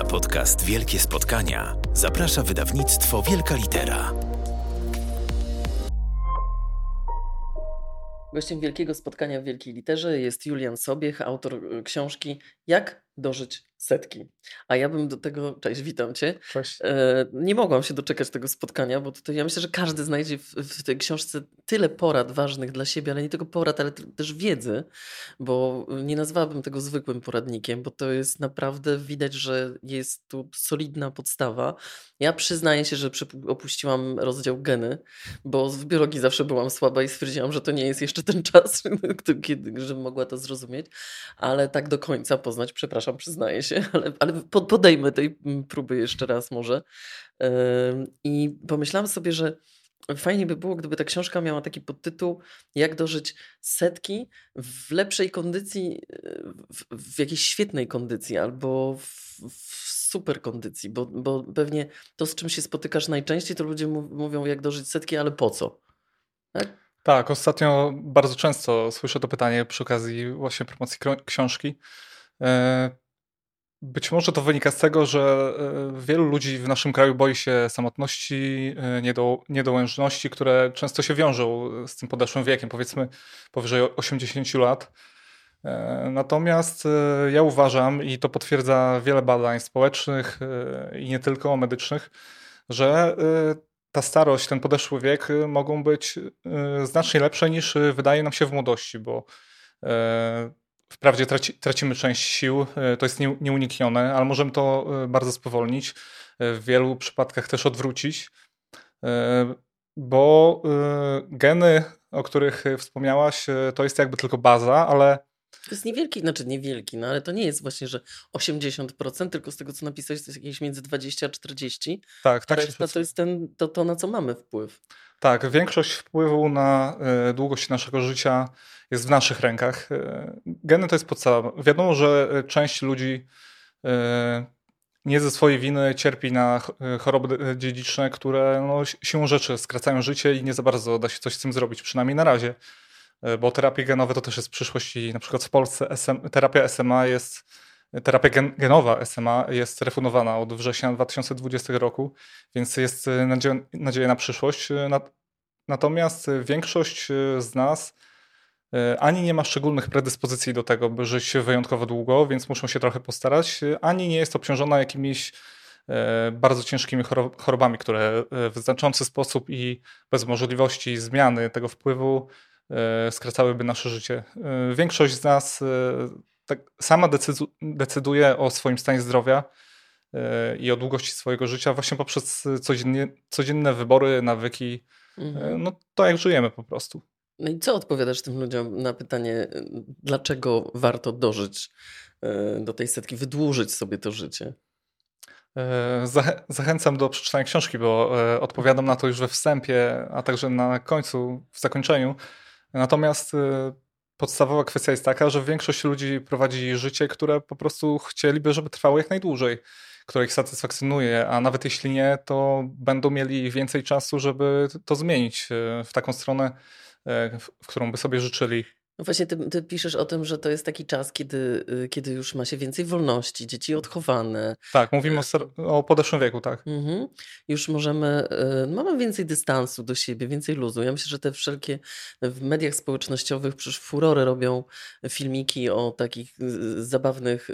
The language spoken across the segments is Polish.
Na podcast Wielkie Spotkania zaprasza wydawnictwo Wielka Litera. Gościem Wielkiego Spotkania w Wielkiej Literze jest Julian Sobiech, autor y, książki Jak dożyć setki. A ja bym do tego, cześć, witam cię. Cześć. E, nie mogłam się doczekać tego spotkania, bo tutaj ja myślę, że każdy znajdzie w, w tej książce tyle porad ważnych dla siebie, ale nie tylko porad, ale też wiedzy, bo nie nazwałabym tego zwykłym poradnikiem, bo to jest naprawdę widać, że jest tu solidna podstawa. Ja przyznaję się, że opuściłam rozdział geny, bo w biologii zawsze byłam słaba i stwierdziłam, że to nie jest jeszcze ten czas, kiedy, żebym mogła to zrozumieć, ale tak do końca poznać, przepraszam, przyznaję się, ale, ale podejmę tej próby jeszcze raz może. I pomyślałam sobie, że fajnie by było, gdyby ta książka miała taki podtytuł Jak dożyć setki w lepszej kondycji, w, w jakiejś świetnej kondycji albo w, w super kondycji, bo, bo pewnie to, z czym się spotykasz najczęściej, to ludzie mówią, jak dożyć setki, ale po co? Tak? Tak, ostatnio bardzo często słyszę to pytanie przy okazji właśnie promocji książki. E, być może to wynika z tego, że e, wielu ludzi w naszym kraju boi się samotności, e, niedo, niedołężności, które często się wiążą z tym podeszłym wiekiem, powiedzmy powyżej 80 lat. Natomiast ja uważam, i to potwierdza wiele badań społecznych i nie tylko medycznych, że ta starość, ten podeszły wiek mogą być znacznie lepsze niż wydaje nam się w młodości, bo Wprawdzie traci, tracimy część sił, e, to jest nie, nieuniknione, ale możemy to e, bardzo spowolnić, e, w wielu przypadkach też odwrócić, bo geny, o których wspomniałaś, to jest jakby tylko baza, ale to jest niewielki, znaczy niewielki, no ale to nie jest właśnie, że 80%, tylko z tego co napisałeś, to jest jakieś między 20 a 40. Tak, tak. Reszta to jest ten, to, to, na co mamy wpływ. Tak, większość wpływu na długość naszego życia jest w naszych rękach. Y, geny to jest podstawa. Wiadomo, że część ludzi y, nie ze swojej winy cierpi na choroby dziedziczne, które no, siłą rzeczy skracają życie i nie za bardzo da się coś z tym zrobić, przynajmniej na razie. Bo terapie genowe to też jest przyszłość i na przykład w Polsce SM, terapia SMA jest terapia gen, genowa SMA jest refundowana od września 2020 roku, więc jest nadzieja, na przyszłość. Natomiast większość z nas e, ani nie ma szczególnych predyspozycji do tego, by żyć wyjątkowo długo, więc muszą się trochę postarać, ani nie jest obciążona jakimiś e, bardzo ciężkimi chorobami, które w znaczący sposób i bez możliwości zmiany tego wpływu e, skracałyby nasze życie. Większość z nas tak sama decyduje o swoim stanie zdrowia i o długości swojego życia właśnie poprzez codziennie, codzienne wybory, nawyki, mhm. no to jak żyjemy po prostu. No i co odpowiadasz tym ludziom na pytanie, dlaczego warto dożyć e, do tej setki, wydłużyć sobie to życie? E, zachęcam do przeczytania książki, bo e, odpowiadam na to już we wstępie, a także na końcu, w zakończeniu. Natomiast podstawowa kwestia jest taka, że większość ludzi prowadzi życie, które po prostu chcieliby, żeby trwało jak najdłużej, które ich satysfakcjonuje, a nawet jeśli nie, to będą mieli więcej czasu, żeby to zmienić e, w taką stronę, e, w którą by sobie życzyli. No właśnie, ty, ty, piszesz o tym, że to jest taki czas, kiedy, y, kiedy już ma się więcej wolności, dzieci odchowane. Tak, mówimy o, o podeszłym wieku, tak. Mhm. Już możemy, y, mamy więcej dystansu do siebie, więcej luzu. Ja myślę, że te wszelkie w mediach społecznościowych przecież furory robią filmiki o takich y, zabawnych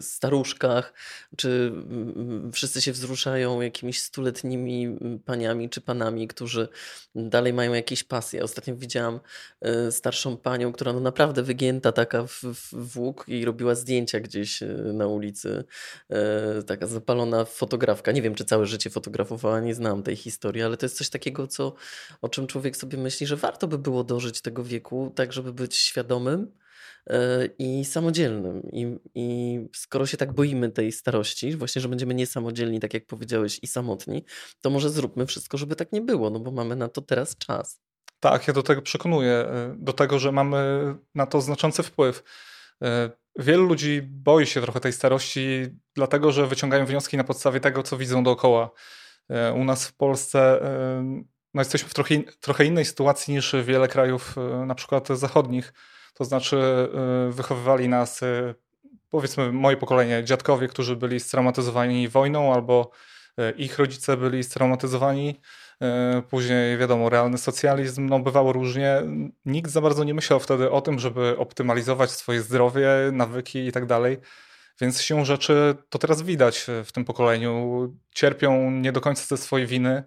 staruszkach, czy wszyscy się wzruszają jakimiś stuletnimi paniami czy panami, którzy dalej mają jakieś pasje. Ostatnio widziałam starszą panią, panią, która no naprawdę wygięta taka w, w łuk i robiła zdjęcia gdzieś e, na ulicy. E, taka zapalona fotografka. Nie wiem, czy całe życie fotografowała, nie znam tej historii, ale to jest coś takiego, co, o czym człowiek sobie myśli, że warto by było dożyć tego wieku, tak żeby być świadomym e, i samodzielnym. I, I skoro się tak boimy tej starości, właśnie, że będziemy niesamodzielni, tak jak powiedziałeś, i samotni, to może zróbmy wszystko, żeby tak nie było, no bo mamy na to teraz czas. Tak, ja do tego przekonuję, y, do tego, że mamy na to znaczący wpływ. Y, wielu ludzi boi się trochę tej starości, dlatego że wyciągają wnioski na podstawie tego, co widzą dookoła. Y, u nas w Polsce no jesteśmy w trochę, trochę innej sytuacji niż wiele krajów, na przykład zachodnich. To znaczy, wychowywali nas powiedzmy moje pokolenie, dziadkowie, którzy byli straumatyzowani wojną albo ich rodzice byli straumatyzowani. Później, wiadomo, realny socjalizm, no bywało różnie. Nikt za bardzo nie myślał wtedy o tym, żeby optymalizować swoje zdrowie, nawyki i tak dalej. Więc się rzeczy to teraz widać w tym pokoleniu. Cierpią nie do końca ze swojej winy.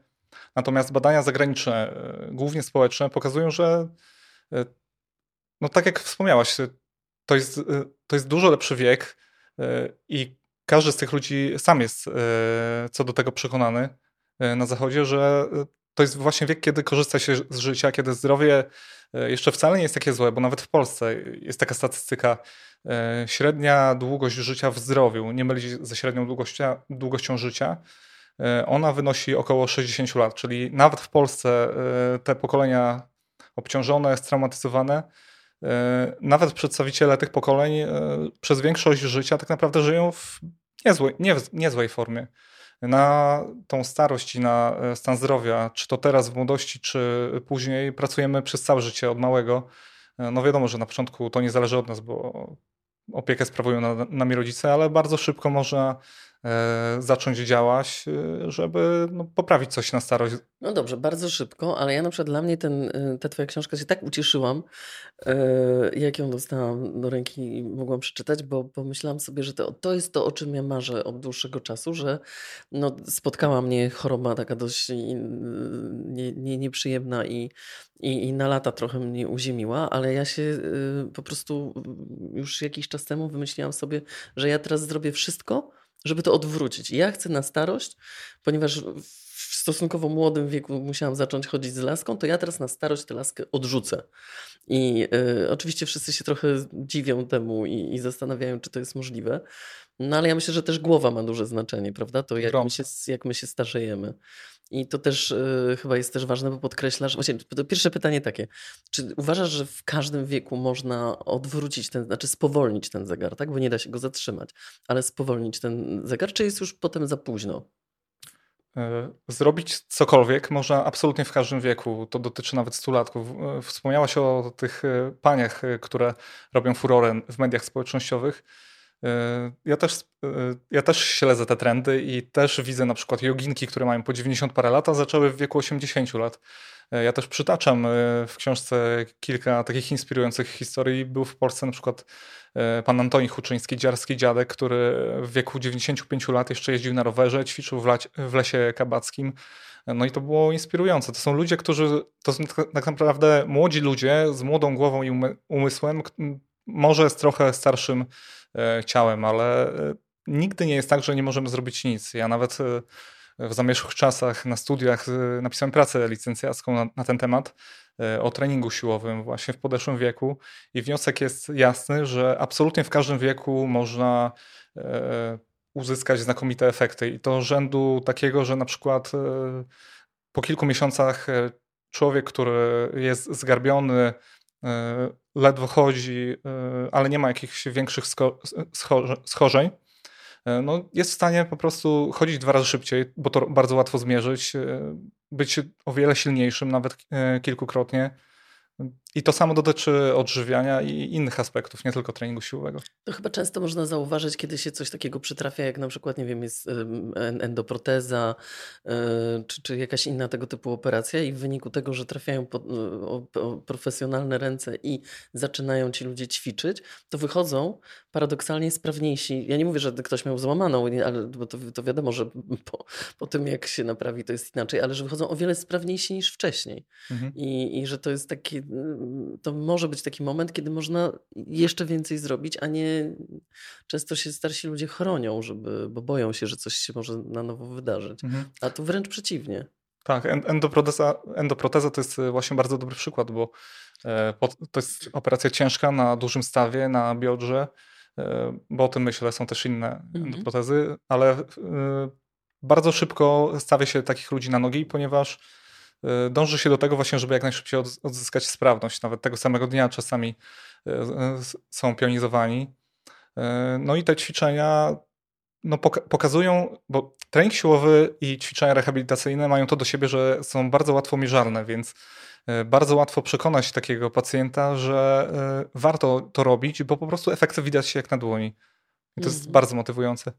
Natomiast badania zagraniczne, e, głównie społeczne, pokazują, że e, no tak jak wspomniałaś, to jest, e, to jest dużo lepszy wiek i każdy z tych ludzi sam jest co do tego przekonany na Zachodzie, że to jest właśnie wiek, kiedy korzysta się z życia, kiedy zdrowie jeszcze wcale nie jest takie złe, bo nawet w Polsce jest taka statystyka, średnia długość życia w zdrowiu, nie mylić ze średnią długością, długością życia, E, ona wynosi około 60 lat, czyli nawet w Polsce e, te pokolenia obciążone, straumatyzowane, e, nawet przedstawiciele tych pokoleń przez większość życia tak naprawdę żyją w niezłej, nie, niezłej formie. Na tą starość i na stan zdrowia, czy to teraz w młodości, czy później, pracujemy przez całe życie od małego. No wiadomo, że na początku to nie zależy od nas, bo opiekę sprawują nami rodzice, ale bardzo szybko można E, zacząć działać, e, żeby no, poprawić coś na starość. No dobrze, bardzo szybko, ale ja na przykład dla mnie ten, e, ta twoja książka się tak ucieszyłam, jak ją dostałam do ręki i mogłam przeczytać, bo pomyślałam sobie, że to, to jest to, o czym ja marzę od dłuższego czasu, że no, spotkała mnie choroba taka dość nie, nie, nieprzyjemna i, i, i na lata trochę mnie uziemiła, ale ja się po prostu już jakiś czas temu wymyśliłam sobie, że ja teraz zrobię wszystko, żeby to odwrócić. Ja chcę na starość, ponieważ w stosunkowo młodym wieku musiałam zacząć chodzić z laską, to ja teraz na starość tę laskę odrzucę. I y, oczywiście wszyscy się trochę dziwią temu i, i, zastanawiają, czy to jest możliwe. No ale ja myślę, że też głowa ma duże znaczenie, prawda? To jak, my się, jak my się starzejemy. I to też y, chyba jest też ważne, bo podkreślasz. Właśnie, to pierwsze pytanie takie. Czy uważasz, że w każdym wieku można odwrócić ten, znaczy spowolnić ten zegar, tak? Bo nie da się go zatrzymać, ale spowolnić ten zegar, czy jest już potem za późno? E, zrobić cokolwiek można absolutnie w każdym wieku. To dotyczy nawet stulatków. E, wspomniałaś o tych paniach, które robią furorę w mediach społecznościowych. E, ja też, e, ja też śledzę te trendy i też widzę na przykład joginki, które mają po 90 parę lat, a zaczęły w wieku 80 lat. E, ja też przytaczam w książce kilka takich inspirujących historii. Był w Polsce na przykład pan Antoni Huczyński, dziarski dziadek, który w wieku 95 lat jeszcze jeździł na rowerze, ćwiczył w, w lesie kabackim. No i to było inspirujące. To są ludzie, którzy, to są tak, tak naprawdę młodzi ludzie z młodą głową i umysłem, może z trochę starszym E, ciałem, ale e, nigdy nie jest tak, że nie możemy zrobić nic. Ja nawet e, w zamierzchłych czasach na studiach napisałem pracę licencjacką na, na, ten temat o treningu siłowym właśnie w podeszłym wieku i wniosek jest jasny, że absolutnie w każdym wieku można uzyskać znakomite efekty i to rzędu takiego, że na przykład po kilku miesiącach człowiek, który jest zgarbiony, ledwo chodzi, e, ale nie ma jakichś większych schorzeń, e, no jest w stanie po prostu chodzić dwa razy szybciej, bo to bardzo łatwo zmierzyć, być o wiele silniejszym, nawet kilkukrotnie. I to samo dotyczy odżywiania i innych aspektów, nie tylko treningu siłowego. To chyba często można zauważyć, kiedy się coś takiego przytrafia, jak na przykład, nie wiem, jest endoproteza e, czy, czy jakaś inna tego typu operacja i w wyniku tego, że trafiają pod e, profesjonalne ręce i zaczynają ci ludzie ćwiczyć, to wychodzą paradoksalnie sprawniejsi. Ja nie mówię, że ktoś miał złamaną, ale, bo to, to wiadomo, że po, po tym jak się naprawi to jest inaczej, ale że wychodzą o wiele sprawniejsi niż wcześniej. Mhm. I, I że to jest taki to może być taki moment, kiedy można jeszcze więcej zrobić, a nie często się starsi ludzie chronią, żeby, bo boją się, że coś się może na nowo wydarzyć. Mhm. A tu wręcz przeciwnie. Tak, endoproteza, endoproteza to jest e, właśnie bardzo dobry przykład, bo e, to jest operacja ciężka na dużym stawie, na biodrze, e, bo o tym myślę, są też inne mhm. endoprotezy, ale bardzo szybko stawia się takich ludzi na nogi, ponieważ E, dąży się do tego właśnie, żeby jak najszybciej odzyskać sprawność. Nawet tego samego dnia czasami e, są pionizowani. E, no i te ćwiczenia no, pokazują, bo trening siłowy i ćwiczenia rehabilitacyjne mają to do siebie, że są bardzo łatwo mierzalne, więc bardzo łatwo przekonać takiego pacjenta, że warto to robić, bo po prostu efekty widać się jak na dłoni. I to jest mhm. bardzo motywujące.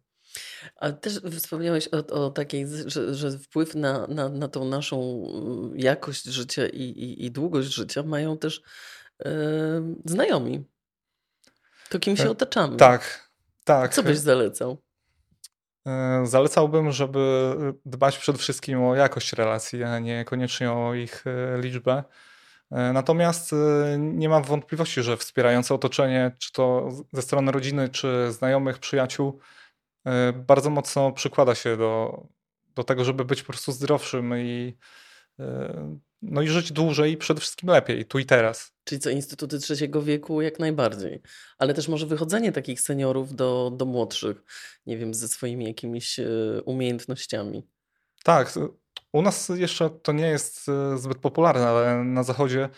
Ale też wspomniałeś o, o takiej, że, że wpływ na, na, na tą naszą y, jakość życia i, i, i długość życia mają też yy, znajomi. To kim się e, otaczamy. Tak, tak. Co byś zalecał? E, zalecałbym, żeby dbać przede wszystkim o jakość relacji, a nie koniecznie o ich e, liczbę. Natomiast nie mam wątpliwości, że wspierające otoczenie, czy to ze strony rodziny, czy znajomych, przyjaciół, E, bardzo mocno przykłada się do, do tego, żeby być po prostu zdrowszym i, e, no i żyć dłużej i przede wszystkim lepiej, tu i teraz. Czyli co, instytuty trzeciego wieku jak najbardziej. Ale też może wychodzenie takich seniorów do, do młodszych, nie wiem, ze swoimi jakimiś e, umiejętnościami. Tak, u nas jeszcze to nie jest zbyt popularne, ale na zachodzie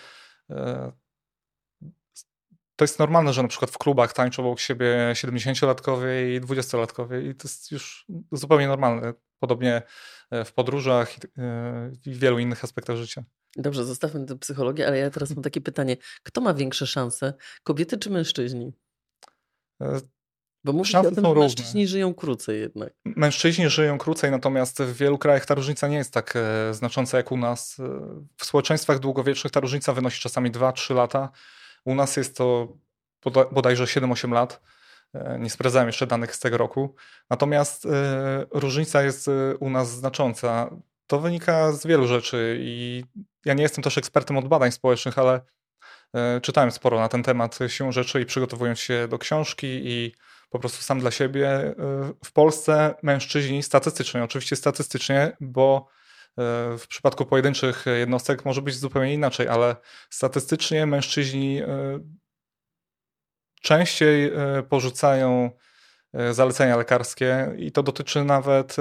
to jest normalne, że na przykład w klubach tańczą obok siebie 70-latkowie i 20-latkowie i to jest już zupełnie normalne. Podobnie e, w podróżach e, i w wielu innych aspektach życia. Dobrze, zostawmy tę psychologię, ale ja teraz mam takie pytanie. Kto ma większe szanse? Kobiety czy mężczyźni? E, Bo mówi się o tym, że mężczyźni żyją krócej jednak. Mężczyźni żyją krócej, natomiast w wielu krajach ta różnica nie jest tak znacząca jak u nas. W społeczeństwach długowiecznych ta różnica wynosi czasami 2-3 lata u nas jest to bodajże 7-8 lat. E, nie sprawdzałem jeszcze danych z tego roku. Natomiast e, różnica jest e, u nas znacząca. To wynika z wielu rzeczy i ja nie jestem też ekspertem od badań społecznych, ale czytałem sporo na ten temat siłą rzeczy i przygotowując się do książki i po prostu sam dla siebie. W Polsce mężczyźni statystycznie, oczywiście statystycznie, bo w przypadku pojedynczych jednostek może być zupełnie inaczej, ale statystycznie mężczyźni e, częściej e, porzucają e, zalecenia lekarskie i to dotyczy nawet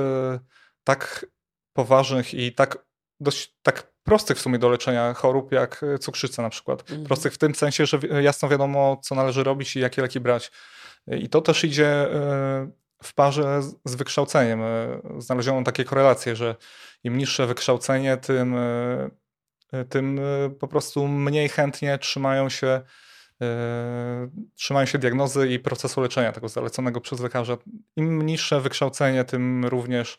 tak poważnych i tak dość tak prostych w sumie do leczenia chorób, jak cukrzyca na przykład. Mhm. Prostych w tym sensie, że jasno wiadomo, co należy robić i jakie leki brać. I to też idzie w parze z wykształceniem. Znaleziono takie korelacje, że im niższe wykształcenie, tym, e, e, tym e, po prostu mniej chętnie trzymają się, trzymają się diagnozy i procesu leczenia tego zaleconego przez lekarza. Im niższe wykształcenie, tym również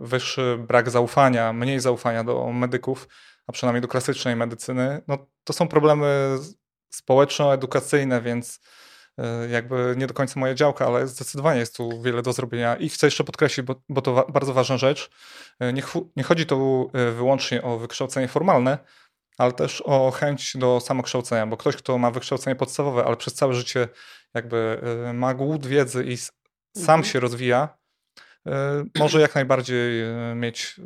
wyższy brak zaufania, mniej zaufania do medyków, a przynajmniej do klasycznej medycyny. No, to są problemy społeczno-edukacyjne, więc E, jakby nie do końca moja działka, ale zdecydowanie jest tu wiele do zrobienia. I chcę jeszcze podkreślić, bo, bo to wa bardzo ważna rzecz, e, nie, nie chodzi tu e, wyłącznie o wykształcenie formalne, ale też o chęć do samokształcenia, bo ktoś, kto ma wykształcenie podstawowe, ale przez całe życie jakby ma głód wiedzy i sam mhm. się rozwija, E, może jak najbardziej e, mieć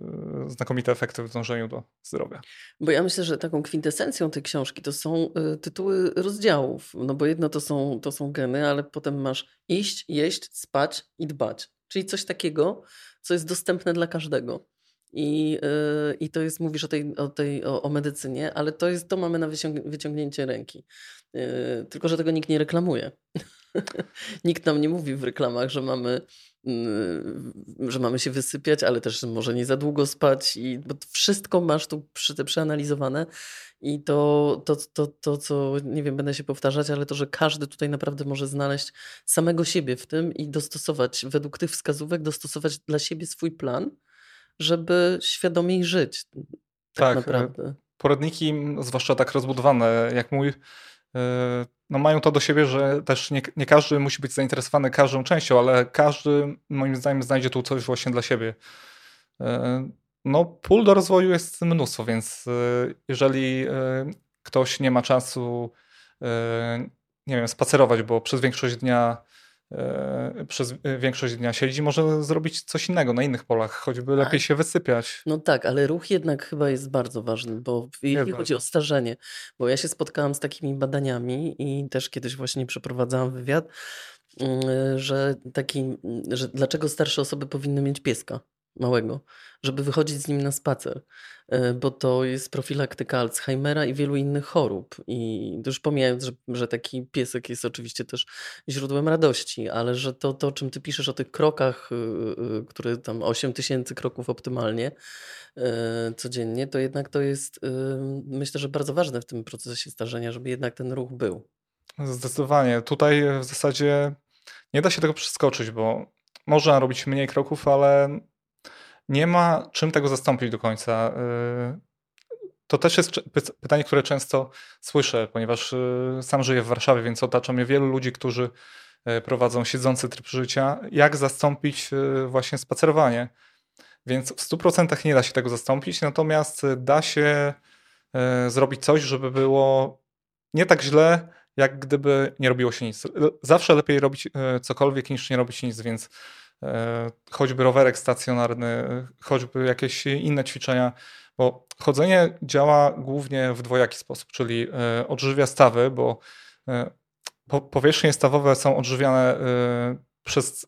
e, znakomite efekty w dążeniu do zdrowia. Bo ja myślę, że taką kwintesencją tej książki to są tytuły rozdziałów. No bo jedno to są, to są geny, ale potem masz iść, jeść, spać i dbać. Czyli coś takiego, co jest dostępne dla każdego. I, yy, I to jest, mówisz o tej, o, tej o, o, medycynie, ale to jest, to mamy na wyciągnięcie ręki. Yy, tylko, że tego nikt nie reklamuje. nikt nam nie mówi w reklamach, że mamy że mamy się wysypiać, ale też może nie za długo spać i bo wszystko masz tu przy, przeanalizowane i to, to, to, to, co nie wiem, będę się powtarzać, ale to, że każdy tutaj naprawdę może znaleźć samego siebie w tym i dostosować według tych wskazówek, dostosować dla siebie swój plan, żeby świadomiej żyć. Tak, tak e, naprawdę. Poradniki, zwłaszcza tak rozbudowane jak mój, e, no mają to do siebie, że też nie, nie, każdy musi być zainteresowany każdą częścią, ale każdy moim zdaniem znajdzie tu coś właśnie dla siebie. E, no, pól do rozwoju jest mnóstwo, więc e, jeżeli e, ktoś nie ma czasu, nie wiem, spacerować, bo przez większość dnia przez większość dnia siedzi, może zrobić coś innego na innych polach, choćby lepiej się wysypiać. No tak, ale ruch jednak chyba jest bardzo ważny, bo jeśli chodzi o starzenie, bo ja się spotkałam z takimi badaniami i też kiedyś właśnie przeprowadzałam wywiad, mm, że taki, że dlaczego starsze osoby powinny mieć pieska małego, żeby wychodzić z nim na spacer, e, bo to jest profilaktyka Alzheimera i wielu innych chorób. I już pomijając, że, że taki piesek jest oczywiście też źródłem radości, ale że to, to, czym ty piszesz o tych krokach, y, y, które tam 8 tysięcy kroków optymalnie e, codziennie, to jednak to jest y, myślę, że bardzo ważne w tym procesie starzenia, żeby jednak ten ruch był. Zdecydowanie. Tutaj w zasadzie nie da się tego przeskoczyć, bo można robić mniej kroków, ale nie ma czym tego zastąpić do końca. To też jest pytanie, które często słyszę, ponieważ sam żyję w Warszawie, więc otacza mnie wielu ludzi, którzy prowadzą siedzący tryb życia. Jak zastąpić właśnie spacerowanie? Więc w 100% nie da się tego zastąpić, natomiast da się zrobić coś, żeby było nie tak źle, jak gdyby nie robiło się nic. Zawsze lepiej robić cokolwiek niż nie robić nic, więc choćby rowerek stacjonarny, choćby jakieś inne ćwiczenia, bo chodzenie działa głównie w dwojaki sposób, czyli odżywia stawy, bo powierzchnie stawowe są odżywiane przez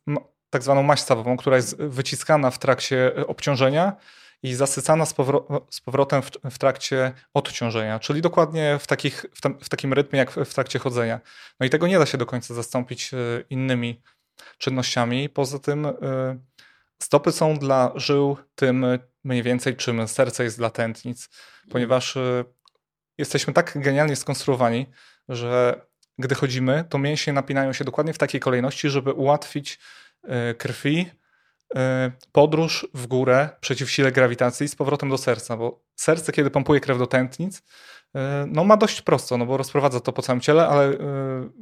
tak zwaną maść stawową, która jest wyciskana w trakcie e, obciążenia i zasycana z, powro z powrotem w, w, trakcie odciążenia, czyli dokładnie w, takich, w, tam, w, takim rytmie jak w, trakcie chodzenia. No i tego nie da się do końca zastąpić e, innymi czynnościami. Poza tym e, stopy są dla żył tym mniej więcej, czym serce jest dla tętnic, ponieważ jesteśmy tak genialnie skonstruowani, że gdy chodzimy, to mięśnie napinają się dokładnie w takiej kolejności, żeby ułatwić E, krwi podróż w górę przeciw sile grawitacji z powrotem do serca, bo serce, kiedy pompuje krew do tętnic, no ma dość prosto, no bo rozprowadza to po całym ciele, ale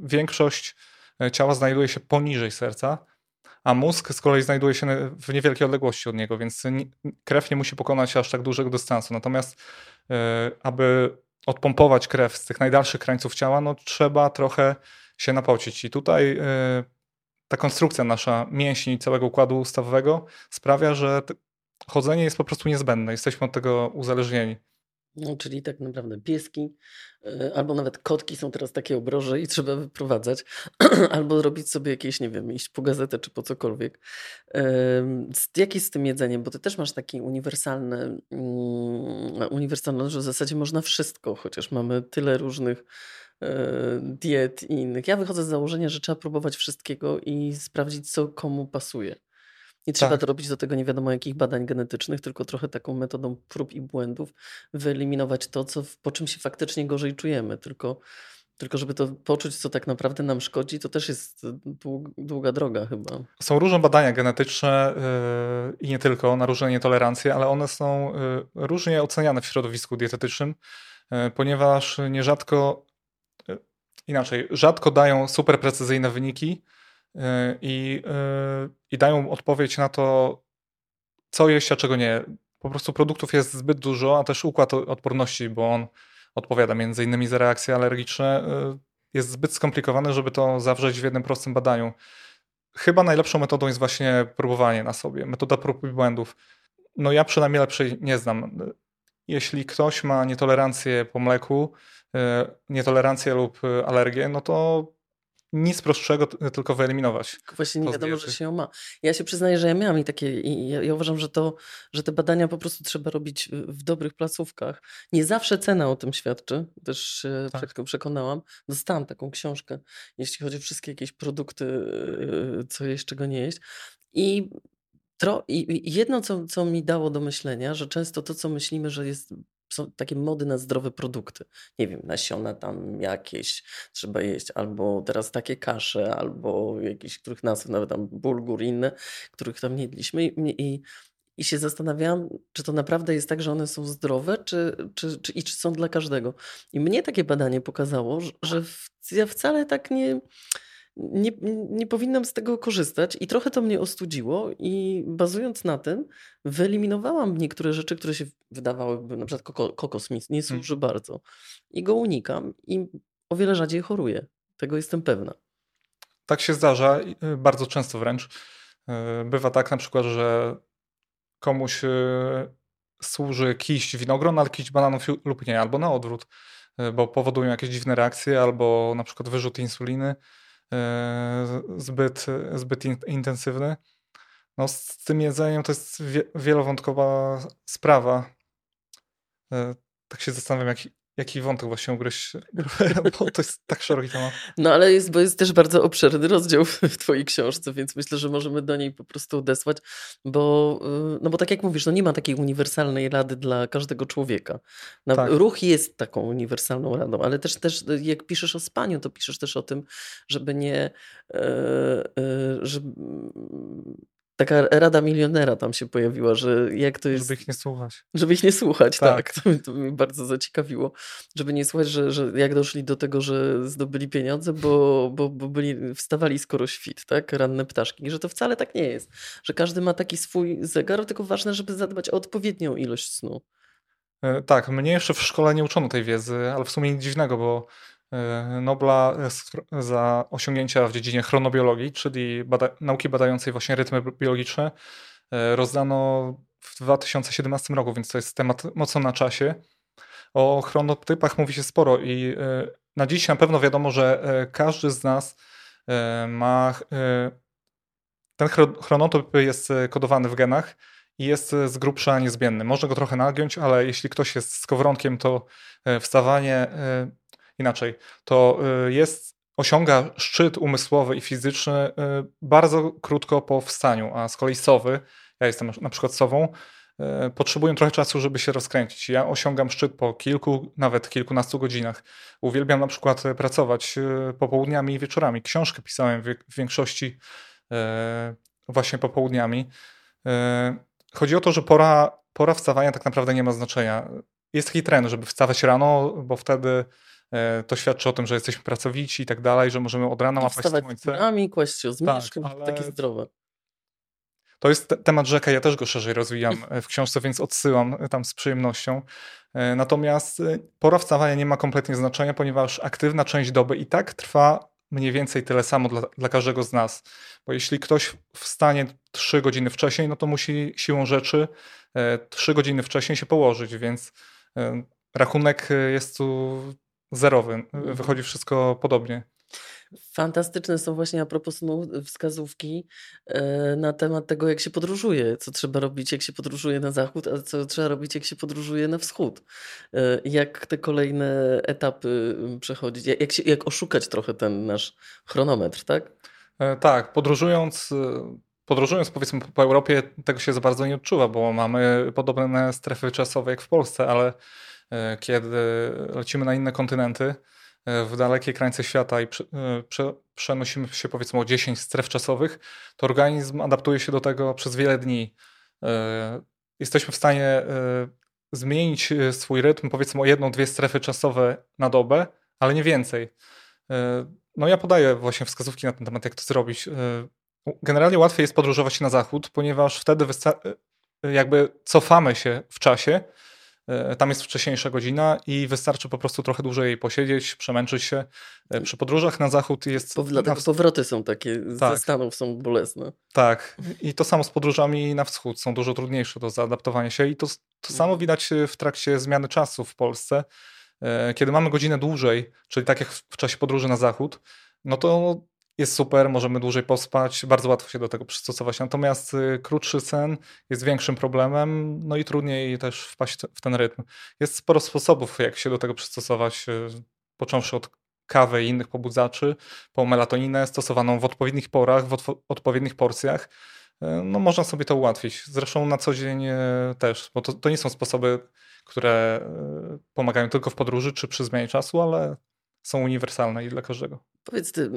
większość ciała znajduje się poniżej serca, a mózg z kolei znajduje się w niewielkiej odległości od niego, więc krew nie musi pokonać aż tak dużego dystansu. Natomiast aby odpompować krew z tych najdalszych krańców ciała, no trzeba trochę się napocić. I tutaj ta konstrukcja nasza mięśni całego układu stawowego sprawia, że chodzenie jest po prostu niezbędne. Jesteśmy od tego uzależnieni. No, czyli tak naprawdę pieski e, albo nawet kotki są teraz takie obroże i trzeba wyprowadzać, albo robić sobie jakieś, nie wiem, iść po gazetę czy po cokolwiek. Jak jest z tym jedzeniem? Bo ty też masz taki uniwersalny, mm, uniwersalny, że w zasadzie można wszystko, chociaż mamy tyle różnych E, diet i innych. Ja wychodzę z założenia, że trzeba próbować wszystkiego i sprawdzić, co komu pasuje. Nie trzeba tak. to robić do tego nie wiadomo jakich badań genetycznych, tylko trochę taką metodą prób i błędów wyeliminować to, co, po czym się faktycznie gorzej czujemy. Tylko, tylko żeby to poczuć, co tak naprawdę nam szkodzi, to też jest długa droga chyba. Są różne badania genetyczne yy, i nie tylko na różne nietolerancje, ale one są yy, różnie oceniane w środowisku dietetycznym, yy, ponieważ nierzadko inaczej, rzadko dają super precyzyjne wyniki i, y, i dają odpowiedź na to, co jeść, a czego nie. Po prostu produktów jest zbyt dużo, a też układ odporności, bo on odpowiada między innymi za reakcje alergiczne, y, jest zbyt skomplikowany, żeby to zawrzeć w jednym prostym badaniu. Chyba najlepszą metodą jest właśnie próbowanie na sobie, metoda prób i błędów. No ja przynajmniej lepszej nie znam. Jeśli ktoś ma nietolerancję po mleku, E, nietolerancję lub e, alergię, no to nic prostszego, tylko wyeliminować. Właśnie nie wiadomo, że się ją ma. Ja się przyznaję, że ja miałam i takie, i ja, ja, uważam, że to, że te badania po prostu trzeba robić w dobrych placówkach. Nie zawsze cena o tym świadczy, też się tak. przekonałam. Dostałam taką książkę, jeśli chodzi o wszystkie jakieś produkty, e, co jeść, czego nie jeść. I I jedno, co, co mi dało do myślenia, że często to, co myślimy, że jest są takie mody na zdrowe produkty. Nie wiem, nasiona tam jakieś trzeba jeść, albo teraz takie kasze, albo jakieś, których nazw, nawet tam bulgur, inne, których tam nie jedliśmy. I, i, i się zastanawiałam, czy to naprawdę jest tak, że one są zdrowe, czy, czy, czy, i czy są dla każdego. I mnie takie badanie pokazało, że w, ja wcale tak nie nie, nie powinnam z tego korzystać i trochę to mnie ostudziło i bazując na tym wyeliminowałam niektóre rzeczy, które się wydawałyby, na przykład koko, kokos mi nie służy hmm. bardzo i go unikam i o wiele rzadziej choruję. Tego jestem pewna. Tak się zdarza, y, bardzo często wręcz. Y, bywa tak na przykład, że komuś y, służy kiść winogron, ale kiść bananów lub nie, albo na odwrót, bo powodują jakieś dziwne reakcje, albo na przykład wyrzut insuliny. E, zbyt, zbyt intensywny. No, z tym jedzeniem to jest wielowątkowa sprawa. E, tak się zastanawiam, jak, jaki wątek właśnie ugryźć, bo to jest tak szeroki temat. No ale jest, bo jest też bardzo obszerny rozdział w, w twojej książce, więc myślę, że możemy do niej po prostu odesłać, bo, y, no bo tak jak mówisz, no nie ma takiej uniwersalnej rady dla każdego człowieka. Na, Tak. Ruch jest taką uniwersalną radą, ale też, też jak piszesz o spaniu, to piszesz też o tym, żeby nie, e, e, żeby, taka rada milionera tam się pojawiła, że jak to jest... Żeby ich nie słuchać. Żeby ich nie słuchać, tak. Tak. To, to mnie bardzo zaciekawiło. Żeby nie słuchać, że, że jak doszli do tego, że zdobyli pieniądze, bo, bo, bo byli, wstawali skoro świt, tak? Ranne ptaszki. I że to wcale tak nie jest. Że każdy ma taki swój zegar, tylko ważne, żeby zadbać o odpowiednią ilość snu. E, Tak, mnie jeszcze w szkole nie uczono tej wiedzy, ale w sumie nic dziwnego, bo Nobla e, z- za osiągnięcia w dziedzinie chronobiologii, czyli bada nauki badającej właśnie rytmy bi- biologiczne, e, rozdano w 2017 roku, więc to jest temat mocno na czasie. O chronotypach mówi się sporo i e, na dziś na pewno wiadomo, że każdy z nas ma. Ten chro- chronotyp jest kodowany w genach i jest z grubsza niezmienny. Można go trochę nagiąć, ale jeśli ktoś jest skowronkiem, to wstawanie inaczej, to e, jest, osiąga szczyt umysłowy i fizyczny e, bardzo krótko po wstaniu, a z kolei sowy, ja jestem na przykład sową, e, potrzebują trochę czasu, żeby się rozkręcić. Ja osiągam szczyt po kilku, nawet kilkunastu godzinach. Uwielbiam na przykład pracować popołudniami i wieczorami. Książkę pisałem w większości właśnie popołudniami. Chodzi o to, że pora, pora wstawania tak naprawdę nie ma znaczenia. Jest taki trend, żeby wstawać rano, bo wtedy to świadczy o tym, że jesteśmy pracowici i tak dalej, że możemy od rana łapać słońce. kłaść się o zmierzchu, ale- takie zdrowe. To jest te- temat rzeka, ja też go szerzej rozwijam e, w książce, więc odsyłam e, tam z przyjemnością. E, Natomiast e, pora wstawania nie ma kompletnie znaczenia, ponieważ aktywna część doby i tak trwa mniej więcej tyle samo dla, dla każdego z nas. Bo jeśli ktoś wstanie 3 godziny wcześniej, no to musi siłą rzeczy 3 godziny wcześniej się położyć, więc e, rachunek e, jest tu zerowy. E, Wychodzi wszystko podobnie. Fantastyczne są właśnie a propos snu wskazówki e, na temat tego, jak się podróżuje, co trzeba robić, jak się podróżuje na zachód, a co trzeba robić, jak się podróżuje na wschód. E, Jak te kolejne etapy przechodzić, jak, się, jak oszukać trochę ten nasz chronometr, tak? E, Tak, podróżując, podróżując powiedzmy po- Europie, tego się za bardzo nie odczuwa, bo mamy podobne strefy czasowe jak w Polsce, ale kiedy lecimy na inne kontynenty, e, w dalekie krańce świata i e, prze, przenosimy się powiedzmy o 10 stref czasowych, to organizm adaptuje się do tego przez wiele dni. E, Jesteśmy w stanie e, zmienić e, swój rytm powiedzmy o jedną, dwie strefy czasowe na dobę, ale nie więcej. E, No ja podaję właśnie wskazówki na ten temat, jak to zrobić. E, Generalnie łatwiej jest podróżować na zachód, ponieważ wtedy e, jakby cofamy się w czasie. E, Tam jest wcześniejsza godzina i wystarczy po prostu trochę dłużej posiedzieć, przemęczyć się. E, Przy podróżach na zachód jest. Bo dlatego na powroty są takie, ze Tak. Stanów są bolesne. tak. I to samo z podróżami na wschód. Są dużo trudniejsze do zaadaptowania się. I to, to samo widać e, w trakcie zmiany czasu w Polsce. Kiedy mamy godzinę dłużej, czyli tak jak w czasie podróży na zachód, no to jest super, możemy dłużej pospać, bardzo łatwo się do tego przystosować. Natomiast y, krótszy sen jest większym problemem, no i trudniej też wpaść w ten rytm. Jest sporo sposobów, jak się do tego przystosować, y, począwszy od kawy i innych pobudzaczy, po melatoninę stosowaną w odpowiednich porach, w odpowiednich porcjach. Y, No można sobie to ułatwić. Zresztą na co dzień też, bo to, to nie są sposoby, które pomagają tylko w podróży czy przy zmianie czasu, ale są uniwersalne i dla każdego. Powiedz, ty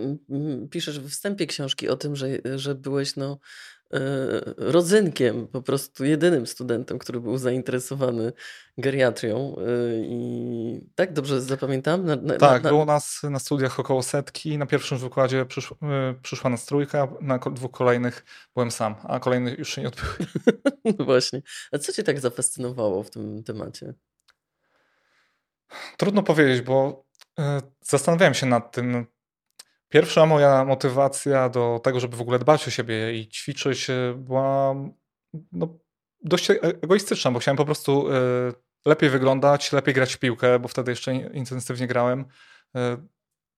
piszesz w wstępie książki o tym, że, że byłeś no, e, rodzynkiem, po prostu jedynym studentem, który był zainteresowany geriatrią. e, I tak dobrze zapamiętam? Na, na, Tak, na, było nas na studiach około setki. Na pierwszym wykładzie przysz, y, przyszła nas trójka, na dwóch kolejnych byłem sam, a kolejnych już się nie odbyły. No właśnie. A co cię tak zafascynowało w tym temacie? Trudno powiedzieć, bo zastanawiałem się nad tym. Pierwsza moja motywacja do tego, żeby w ogóle dbać o siebie i ćwiczyć, y, była no, dość e- egoistyczna, bo chciałem po prostu lepiej wyglądać, lepiej grać w piłkę, bo wtedy jeszcze in- intensywnie grałem.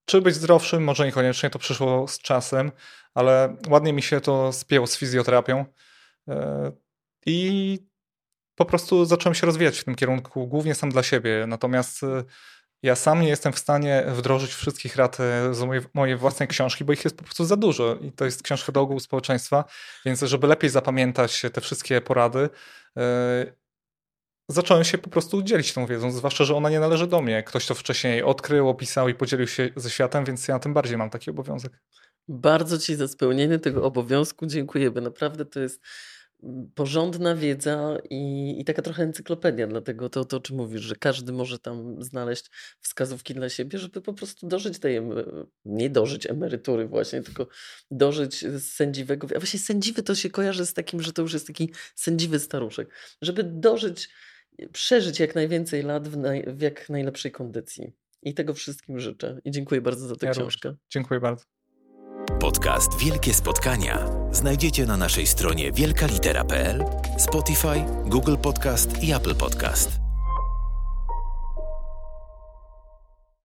Czy być zdrowszym? Może niekoniecznie, to przyszło z czasem, ale ładnie mi się to spięło z fizjoterapią. I po prostu zacząłem się rozwijać w tym kierunku, głównie sam dla siebie. Natomiast ja sam nie jestem w stanie wdrożyć wszystkich rad y, z mojej, mojej własnej książki, bo ich jest po prostu za dużo i to jest książka do ogółu społeczeństwa, więc żeby lepiej zapamiętać te wszystkie porady, y, zacząłem się po prostu dzielić tą wiedzą, zwłaszcza, że ona nie należy do mnie. Ktoś to wcześniej odkrył, opisał i podzielił się ze światem, więc ja tym bardziej mam taki obowiązek. Bardzo Ci za spełnienie tego obowiązku dziękujemy. Naprawdę to jest porządna wiedza i, i taka trochę encyklopedia, dlatego to, to, o czym mówisz, że każdy może tam znaleźć wskazówki dla siebie, żeby po prostu dożyć tej, nie dożyć emerytury właśnie, tylko dożyć sędziwego, a właśnie sędziwy to się kojarzy z takim, że to już jest taki sędziwy staruszek, żeby dożyć, przeżyć jak najwięcej lat w, naj, w jak najlepszej kondycji. I tego wszystkim życzę. I dziękuję bardzo za tę Ja książkę. również. Dziękuję bardzo. Podcast Wielkie Spotkania znajdziecie na naszej stronie wielkalitera.pl, Spotify, Google Podcast i Apple Podcast.